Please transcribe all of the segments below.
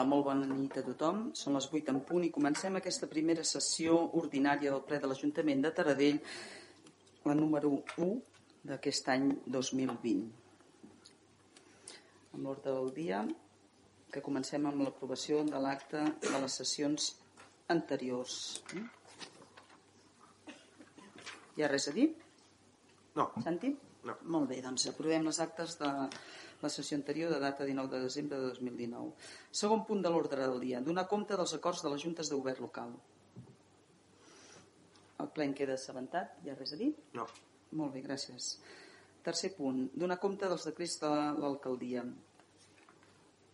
Hola, molt bona nit a tothom. Són les 8 en punt i comencem aquesta primera sessió ordinària del ple de l'Ajuntament de Taradell, la número 1 d'aquest any 2020. Amb l'ordre del dia, que comencem amb l'aprovació de l'acte de les sessions anteriors. Hi ha res a dir? No. Santi? No. Molt bé, doncs aprovem les actes de la sessió anterior de data 19 de desembre de 2019. Segon punt de l'ordre del dia. Donar compte dels acords de les juntes de govern local. El ple en queda assabentat. Hi ha res a dir? No. Molt bé, gràcies. Tercer punt. Donar compte dels decrets de l'alcaldia.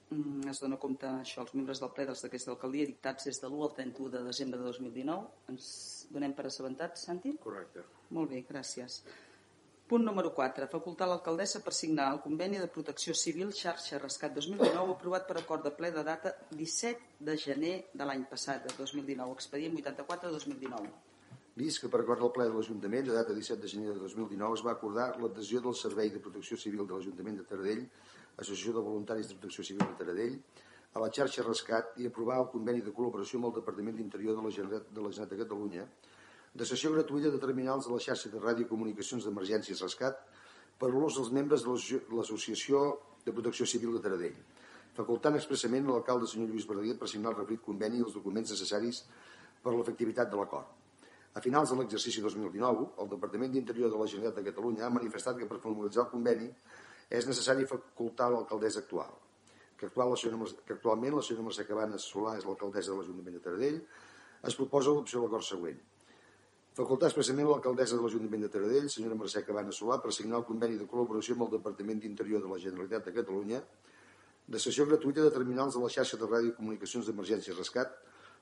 Mm, Es dona compte això als membres del ple dels decrets d'alcaldia dictats des de l'1 al 31 de desembre de 2019. Ens donem per assabentat, Santi? Correcte. Molt bé, gràcies. Punt número 4. Facultar l'alcaldessa per signar el conveni de protecció civil xarxa rescat 2019 aprovat per acord de ple de data 17 de gener de l'any passat, de 2019, expedient 84 de 2019. Vist que per acord del ple de l'Ajuntament, de data 17 de gener de 2019, es va acordar l'adhesió del Servei de Protecció Civil de l'Ajuntament de Taradell, Associació de Voluntaris de Protecció Civil de Taradell, a la xarxa Rescat i aprovar el conveni de col·laboració amb el Departament d'Interior de la Generalitat de la Generalitat de Catalunya de sessió gratuïta de terminals de la xarxa de radiocomunicacions d'emergències Rescat per l'ús dels membres de l'Associació de Protecció Civil de Taradell, facultant expressament l'alcalde senyor Lluís Verdaguer per signar el refrit conveni i els documents necessaris per a l'efectivitat de l'acord. A finals de l'exercici 2019, el Departament d'Interior de la Generalitat de Catalunya ha manifestat que per formalitzar el conveni és necessari facultar l'alcaldessa actual, que, actual la senyora, que actualment la senyora Mercè Cabanes Solà és l'alcaldessa de l'Ajuntament de Taradell, es proposa l'opció de l'acord següent. Facultar expressament l'alcaldessa de l'Ajuntament de Taradell, senyora Mercè Cabanes Solà, per signar el conveni de col·laboració amb el Departament d'Interior de la Generalitat de Catalunya de sessió gratuïta de terminals de la xarxa de radiocomunicacions d'emergència rescat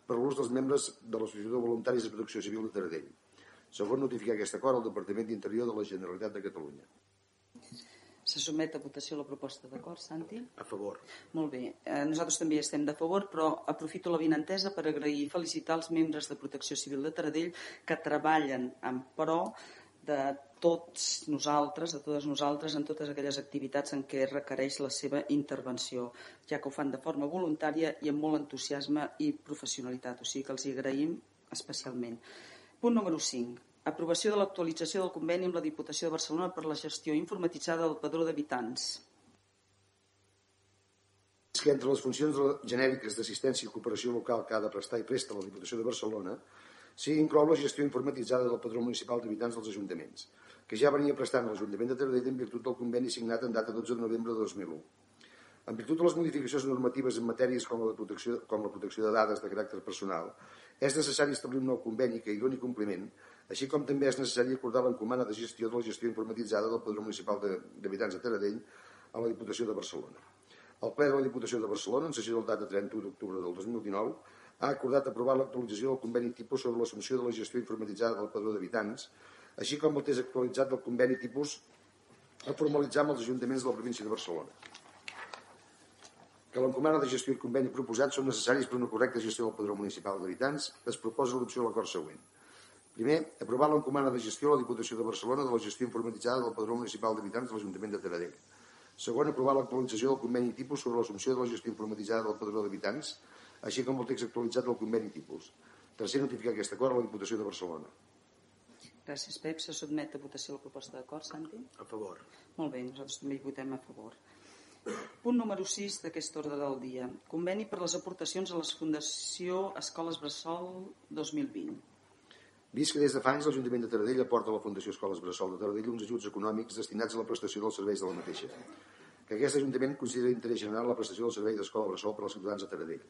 per l'ús dels membres de l'Associació de Voluntaris de Protecció Civil de Taradell. Segon, notificar aquest acord al Departament d'Interior de la Generalitat de Catalunya. Se sotmet a votació la proposta d'acord, Santi? A favor. Molt bé. Eh, nosaltres també estem de favor, però aprofito la vinentesa per agrair i felicitar els membres de Protecció Civil de Taradell que treballen en pro de tots nosaltres, de totes nosaltres, en totes aquelles activitats en què requereix la seva intervenció, ja que ho fan de forma voluntària i amb molt entusiasme i professionalitat, o sigui que els hi agraïm especialment. Punt número 5. Aprovació de l'actualització del conveni amb la Diputació de Barcelona per la gestió informatitzada del padró d'habitants. Que entre les funcions genèriques d'assistència i cooperació local que ha de prestar i presta la Diputació de Barcelona s'hi inclou la gestió informatitzada del padró municipal d'habitants dels ajuntaments, que ja venia prestant l'Ajuntament de Taradell en virtut del conveni signat en data 12 de novembre de 2001. En virtut de les modificacions normatives en matèries com la, de protecció, com la protecció de dades de caràcter personal, és necessari establir un nou conveni que hi doni compliment, així com també és necessari acordar l'encomana de gestió de la gestió informatitzada del Padró Municipal de- d'Habitants de Taradell a la Diputació de Barcelona. El ple de la Diputació de Barcelona, en sessió del data 31 d'octubre del 2019, ha acordat aprovar l'actualització del conveni tipus sobre l'assumpció de la gestió informatitzada del Padró d'Habitants, així com el test actualitzat del conveni tipus a formalitzar amb els ajuntaments de la província de Barcelona que l'encomana de gestió i conveni proposats són necessaris per una correcta gestió del padró municipal d'habitants, es proposa l'opció de l'acord següent. Primer, aprovar l'encomana de gestió a la Diputació de Barcelona de la gestió informatitzada del padró municipal d'habitants de l'Ajuntament de Taradell. Segon, aprovar l'actualització del conveni tipus sobre l'assumpció de la gestió informatitzada del padró d'habitants, així com el text actualitzat del conveni tipus. Tercer, notificar aquest acord a la Diputació de Barcelona. Gràcies, Pep. Se sotmet a votació la proposta d'acord, Santi? A favor. Molt bé, nosaltres també hi votem a favor. Punt número 6 d'aquest ordre del dia. Conveni per les aportacions a la Fundació Escoles Bressol 2020. Vist que des de fa anys l'Ajuntament de Taradell aporta a la Fundació Escoles Bressol de Taradell uns ajuts econòmics destinats a la prestació dels serveis de la mateixa. Que aquest Ajuntament considera d'interès general la prestació del servei d'Escola Bressol per als ciutadans de Taradell.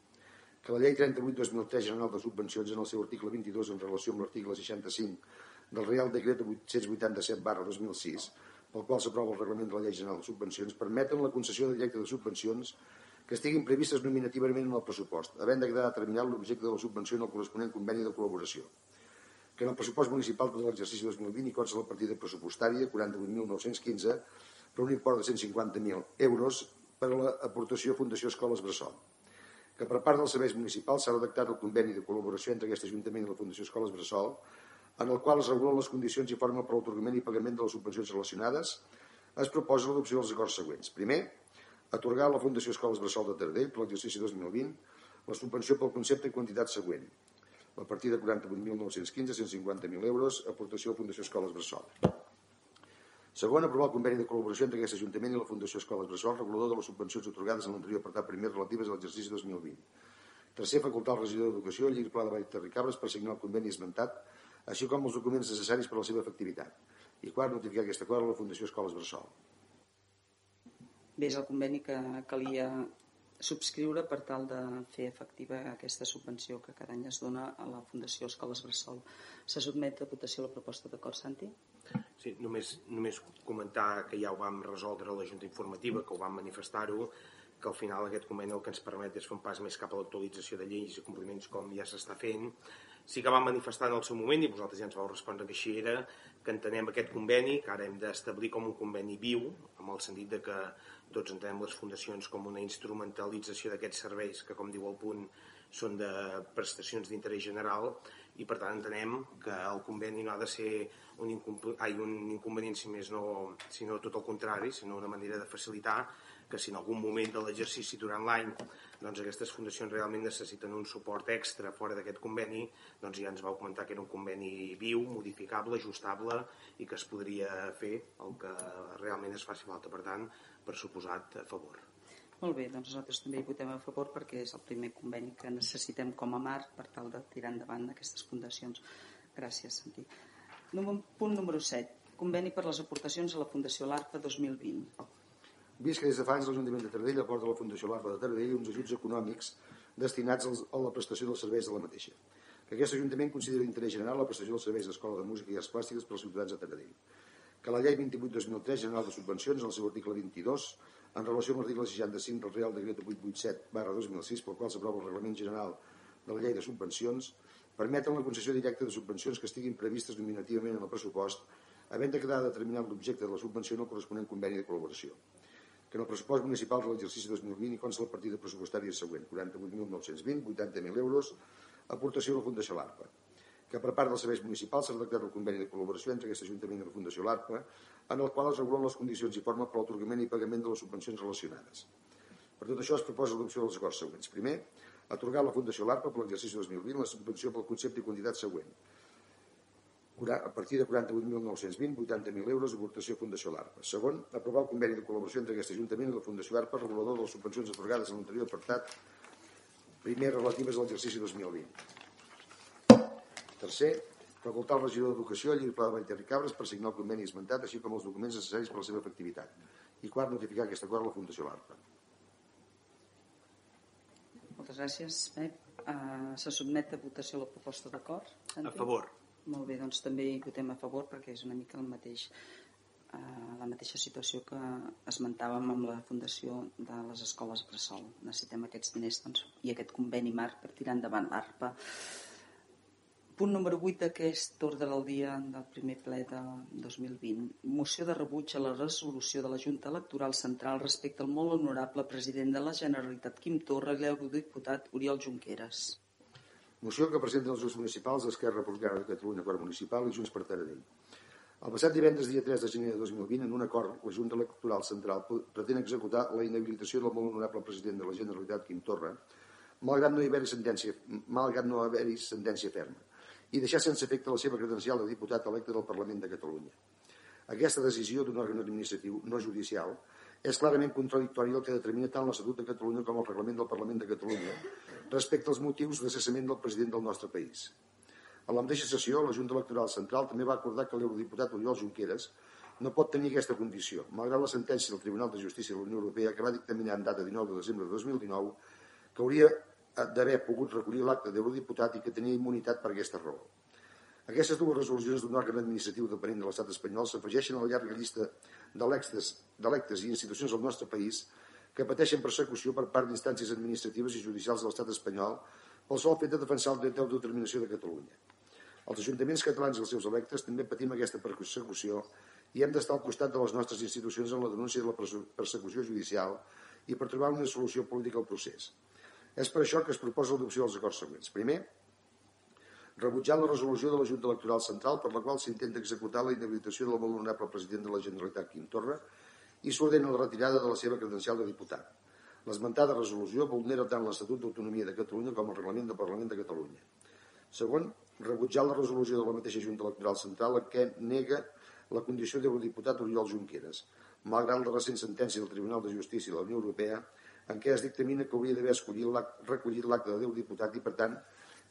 Que la llei 38-2003 General de Subvencions en el seu article 22 en relació amb l'article 65 del Real Decret 887 barra 2006 pel qual s'aprova el reglament de la Llei General de Subvencions permeten la concessió de de subvencions que estiguin previstes nominativament en el pressupost, havent de quedar determinat l'objecte de la subvenció en el corresponent conveni de col·laboració que en el pressupost municipal de l'exercici 2020 hi consta la partida pressupostària 48.915 per un import de 150.000 euros per a l'aportació Fundació Escoles Bressol que per part dels serveis municipals s'ha redactat el conveni de col·laboració entre aquest Ajuntament i la Fundació Escoles Bressol en el qual es regulen les condicions i forma per l'atorgament i pagament de les subvencions relacionades, es proposa l'adopció dels acords següents. Primer, atorgar a la Fundació Escoles Bressol de Tardell per l'exercici 2020 la subvenció pel concepte i quantitat següent. La partida 48.915, 150.000 euros, aportació a Fundació Escoles Bressol. Segon, aprovar el conveni de col·laboració entre aquest Ajuntament i la Fundació Escoles Bressol, regulador de les subvencions otorgades en l'anterior apartat primer relatives a l'exercici 2020. Tercer, facultar al regidor d'Educació, el llibre pla de Vall Terricabres per signar el conveni esmentat, així com els documents necessaris per a la seva efectivitat. I quart, notificar aquest acord a la Fundació Escoles Bressol. Bé, és el conveni que calia subscriure per tal de fer efectiva aquesta subvenció que cada any es dona a la Fundació Escoles Bressol. Se sotmet a votació la proposta d'acord, Santi? Sí, només, només comentar que ja ho vam resoldre a la Junta Informativa, que ho vam manifestar-ho, que al final aquest conveni el que ens permet és fer un pas més cap a l'actualització de lleis i compliments com ja s'està fent. Sí que vam manifestar en el seu moment, i vosaltres ja ens vau respondre que així era, que entenem aquest conveni, que ara hem d'establir com un conveni viu, amb el sentit de que tots entenem les fundacions com una instrumentalització d'aquests serveis que, com diu el punt, són de prestacions d'interès general i per tant entenem que el conveni no ha de ser un, ai, un inconvenient si més no, sinó tot el contrari, sinó una manera de facilitar que si en algun moment de l'exercici durant l'any doncs aquestes fundacions realment necessiten un suport extra fora d'aquest conveni, doncs ja ens vau comentar que era un conveni viu, modificable, ajustable i que es podria fer el que realment es faci falta. Per tant, per suposat, a favor. Molt bé, doncs nosaltres també hi votem a favor perquè és el primer conveni que necessitem com a marc per tal de tirar endavant aquestes fundacions. Gràcies, Santi. Punt número 7. Conveni per les aportacions a la Fundació l'ARPA 2020. Vist que des de fa anys l'Ajuntament de Taradell aporta la Fundació l'ARPA de Taradell uns ajuts econòmics destinats a la prestació dels serveis de la mateixa. Que aquest Ajuntament considera d'interès general la prestació dels serveis d'Escola de Música i Arts Plàstiques per als ciutadans de Taradell. Que la llei 28-2003 general de subvencions, en el seu article 22, en relació amb l'article 65 del Real Decret 887 barra 2006 pel qual s'aprova el Reglament General de la Llei de Subvencions permeten la concessió directa de subvencions que estiguin previstes nominativament en el pressupost havent de quedar determinat l'objecte de la subvenció en el corresponent conveni de col·laboració que en el pressupost municipal de l'exercici 2020 hi consta la partida pressupostària següent 48.920, 80.000 euros aportació a la Fundació l'ARPA que per part dels serveis municipals s'ha redactat el conveni de col·laboració entre aquest Ajuntament i la Fundació l'ARPA, en el qual es regulen les condicions i forma per l'atorgament i pagament de les subvencions relacionades. Per tot això es proposa l'adopció dels acords següents. Primer, atorgar a la Fundació l'ARPA per l'exercici 2020 la subvenció pel concepte i quantitat següent. A partir de 48.920, 80.000 euros aportació a Fundació l'ARPA. Segon, aprovar el conveni de col·laboració entre aquest Ajuntament i la Fundació ARPA regulador de les subvencions atorgades en l'anterior apartat primer relatives a l'exercici 2020. Tercer, facultar al regidor d'Educació el llibre pla de Vall Cabres per signar el conveni esmentat, així com els documents necessaris per a la seva efectivitat. I quart, notificar aquest acord a la Fundació l'ARPA. Moltes gràcies, Pep. Uh, se sotmet a votació la proposta d'acord? A favor. Molt bé, doncs també hi votem a favor perquè és una mica el mateix uh, la mateixa situació que esmentàvem amb la fundació de les escoles Bressol. Necessitem aquests diners doncs, i aquest conveni marc per tirar endavant l'ARPA Punt número 8 d'aquest ordre del dia del primer ple de 2020. Moció de rebuig a la resolució de la Junta Electoral Central respecte al molt honorable president de la Generalitat Quim Torra i l'eurodiputat Oriol Junqueras. Moció que presenten els grups municipals d'Esquerra Republicana de Catalunya, Quart Municipal i Junts per Taradell. El passat divendres, dia 3 de gener de 2020, en un acord, la Junta Electoral Central pretén executar la inhabilitació del molt honorable president de la Generalitat, Quim Torra, malgrat no haver-hi sentència, malgrat no haver-hi sentència ferma i deixar sense efecte la seva credencial de diputat electe del Parlament de Catalunya. Aquesta decisió d'un òrgan administratiu no judicial és clarament contradictòria del que determina tant l'Estatut de Catalunya com el Reglament del Parlament de Catalunya respecte als motius de cessament del president del nostre país. A la mateixa sessió, la Junta Electoral Central també va acordar que l'eurodiputat Oriol Junqueras no pot tenir aquesta condició, malgrat la sentència del Tribunal de Justícia de la Unió Europea que va dictaminar en data 19 de desembre de 2019 que hauria d'haver pogut recollir l'acte d'eurodiputat i que tenia immunitat per aquesta raó. Aquestes dues resolucions d'un òrgan administratiu depenent de l'estat espanyol s'afegeixen a la llarga llista d'electes i institucions del nostre país que pateixen persecució per part d'instàncies administratives i judicials de l'estat espanyol pel sol fet de defensar el dret d'autodeterminació de Catalunya. Els ajuntaments catalans i els seus electes també patim aquesta persecució i hem d'estar al costat de les nostres institucions en la denúncia de la persecució judicial i per trobar una solució política al procés. És per això que es proposa l'adopció dels acords següents. Primer, rebutjant la resolució de la Junta Electoral Central per la qual s'intenta executar la inhabilitació del molt honorable president de la Generalitat, Quim Torra, i s'ordena la retirada de la seva credencial de diputat. L'esmentada resolució vulnera tant l'Estatut d'Autonomia de Catalunya com el Reglament del Parlament de Catalunya. Segon, rebutjar la resolució de la mateixa Junta Electoral Central en què nega la condició d'eurodiputat Oriol Junqueras, malgrat la recent sentència del Tribunal de Justícia de la Unió Europea en què es dictamina que hauria d'haver recollit l'acte de d'eurodiputat i, per tant,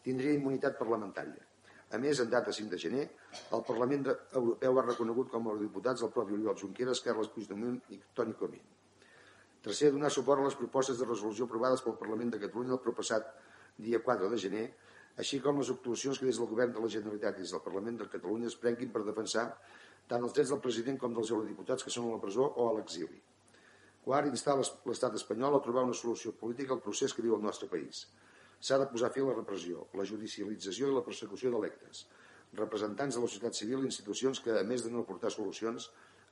tindria immunitat parlamentària. A més, en data 5 de gener, el Parlament Europeu ha reconegut com a diputats el propi Oriol Junqueras, Carles Puigdemont i Toni Comín. Tercer, donar suport a les propostes de resolució aprovades pel Parlament de Catalunya el propassat dia 4 de gener, així com les actuacions que des del Govern de la Generalitat i des del Parlament de Catalunya es prenguin per defensar tant els drets del president com dels eurodiputats que són a la presó o a l'exili. Quart, instar l'estat espanyol a trobar una solució política al procés que viu el nostre país. S'ha de posar fi a la repressió, la judicialització i la persecució d'electes, representants de la societat civil i institucions que, a més de no aportar solucions,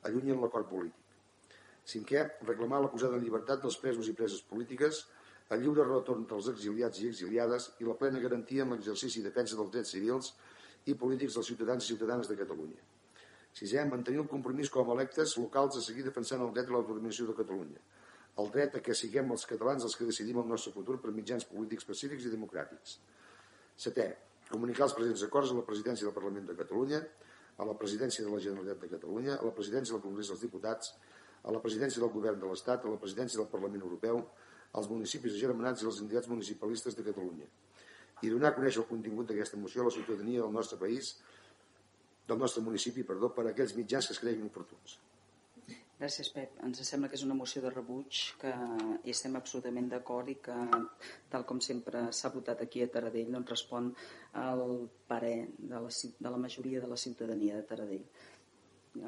allunyen l'acord polític. Cinquè, reclamar la posada en llibertat dels presos i preses polítiques, el lliure retorn dels exiliats i exiliades i la plena garantia en l'exercici i defensa dels drets civils i polítics dels ciutadans i ciutadanes de Catalunya. Sisè, mantenir el compromís com a electes locals a seguir defensant el dret a l'autodeterminació de Catalunya, el dret a que siguem els catalans els que decidim el nostre futur per mitjans polítics pacífics i democràtics. Setè, comunicar els presents acords a la presidència del Parlament de Catalunya, a la presidència de la Generalitat de Catalunya, a la presidència del Congrés dels Diputats, a la presidència del Govern de l'Estat, a la presidència del Parlament Europeu, als municipis agermanats i als entitats municipalistes de Catalunya i donar a conèixer el contingut d'aquesta moció a la ciutadania del nostre país, del nostre municipi, perdó, per a aquells mitjans que es creguin oportuns. Gràcies, Pep. Ens sembla que és una moció de rebuig que hi estem absolutament d'acord i que, tal com sempre s'ha votat aquí a Taradell, doncs respon al parer de la, de la majoria de la ciutadania de Taradell.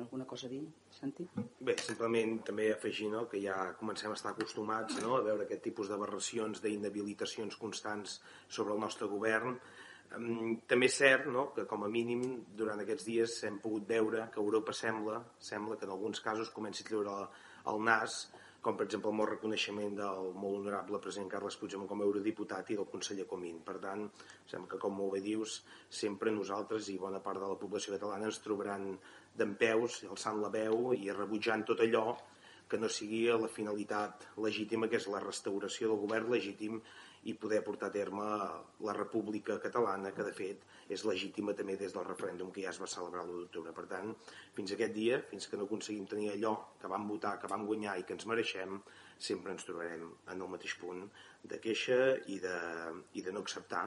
Alguna cosa a dir, Santi? Bé, simplement també afegir no, que ja comencem a estar acostumats no, a veure aquest tipus d'aberracions, d'inhabilitacions constants sobre el nostre govern, també és cert no, que com a mínim durant aquests dies hem pogut veure que Europa sembla, sembla que en alguns casos comenci a treure el nas, com per exemple el molt reconeixement del molt honorable president Carles Puigdemont com a eurodiputat i del conseller Comín. Per tant, sembla que com molt bé dius, sempre nosaltres i bona part de la població catalana ens trobaran d'en peus, alçant la veu i rebutjant tot allò que no sigui la finalitat legítima, que és la restauració del govern legítim i poder portar a terme la República Catalana, que de fet és legítima també des del referèndum que ja es va celebrar l'1 d'octubre. Per tant, fins aquest dia, fins que no aconseguim tenir allò que vam votar, que vam guanyar i que ens mereixem, sempre ens trobarem en el mateix punt de queixa i de, i de no acceptar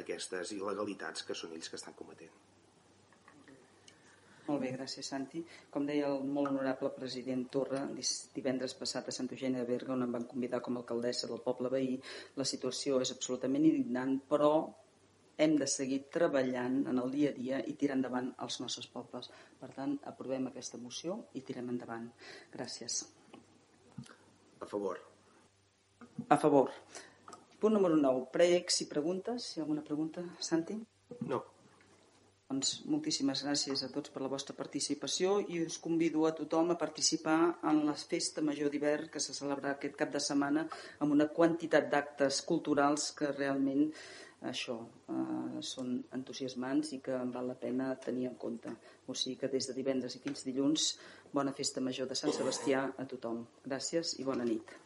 aquestes il·legalitats que són ells que estan cometent. Molt bé, gràcies Santi. Com deia el molt honorable president Torra, divendres passat a Santa Eugènia de Berga, on em van convidar com a alcaldessa del poble veí, la situació és absolutament indignant, però hem de seguir treballant en el dia a dia i tirar endavant els nostres pobles. Per tant, aprovem aquesta moció i tirem endavant. Gràcies. A favor. A favor. Punt número 9. Pregs i preguntes. Hi ha alguna pregunta, Santi? No. Doncs moltíssimes gràcies a tots per la vostra participació i us convido a tothom a participar en la festa major d'hivern que se celebrarà aquest cap de setmana amb una quantitat d'actes culturals que realment això eh, són entusiasmants i que val la pena tenir en compte. O sigui que des de divendres i fins dilluns, bona festa major de Sant Sebastià a tothom. Gràcies i bona nit.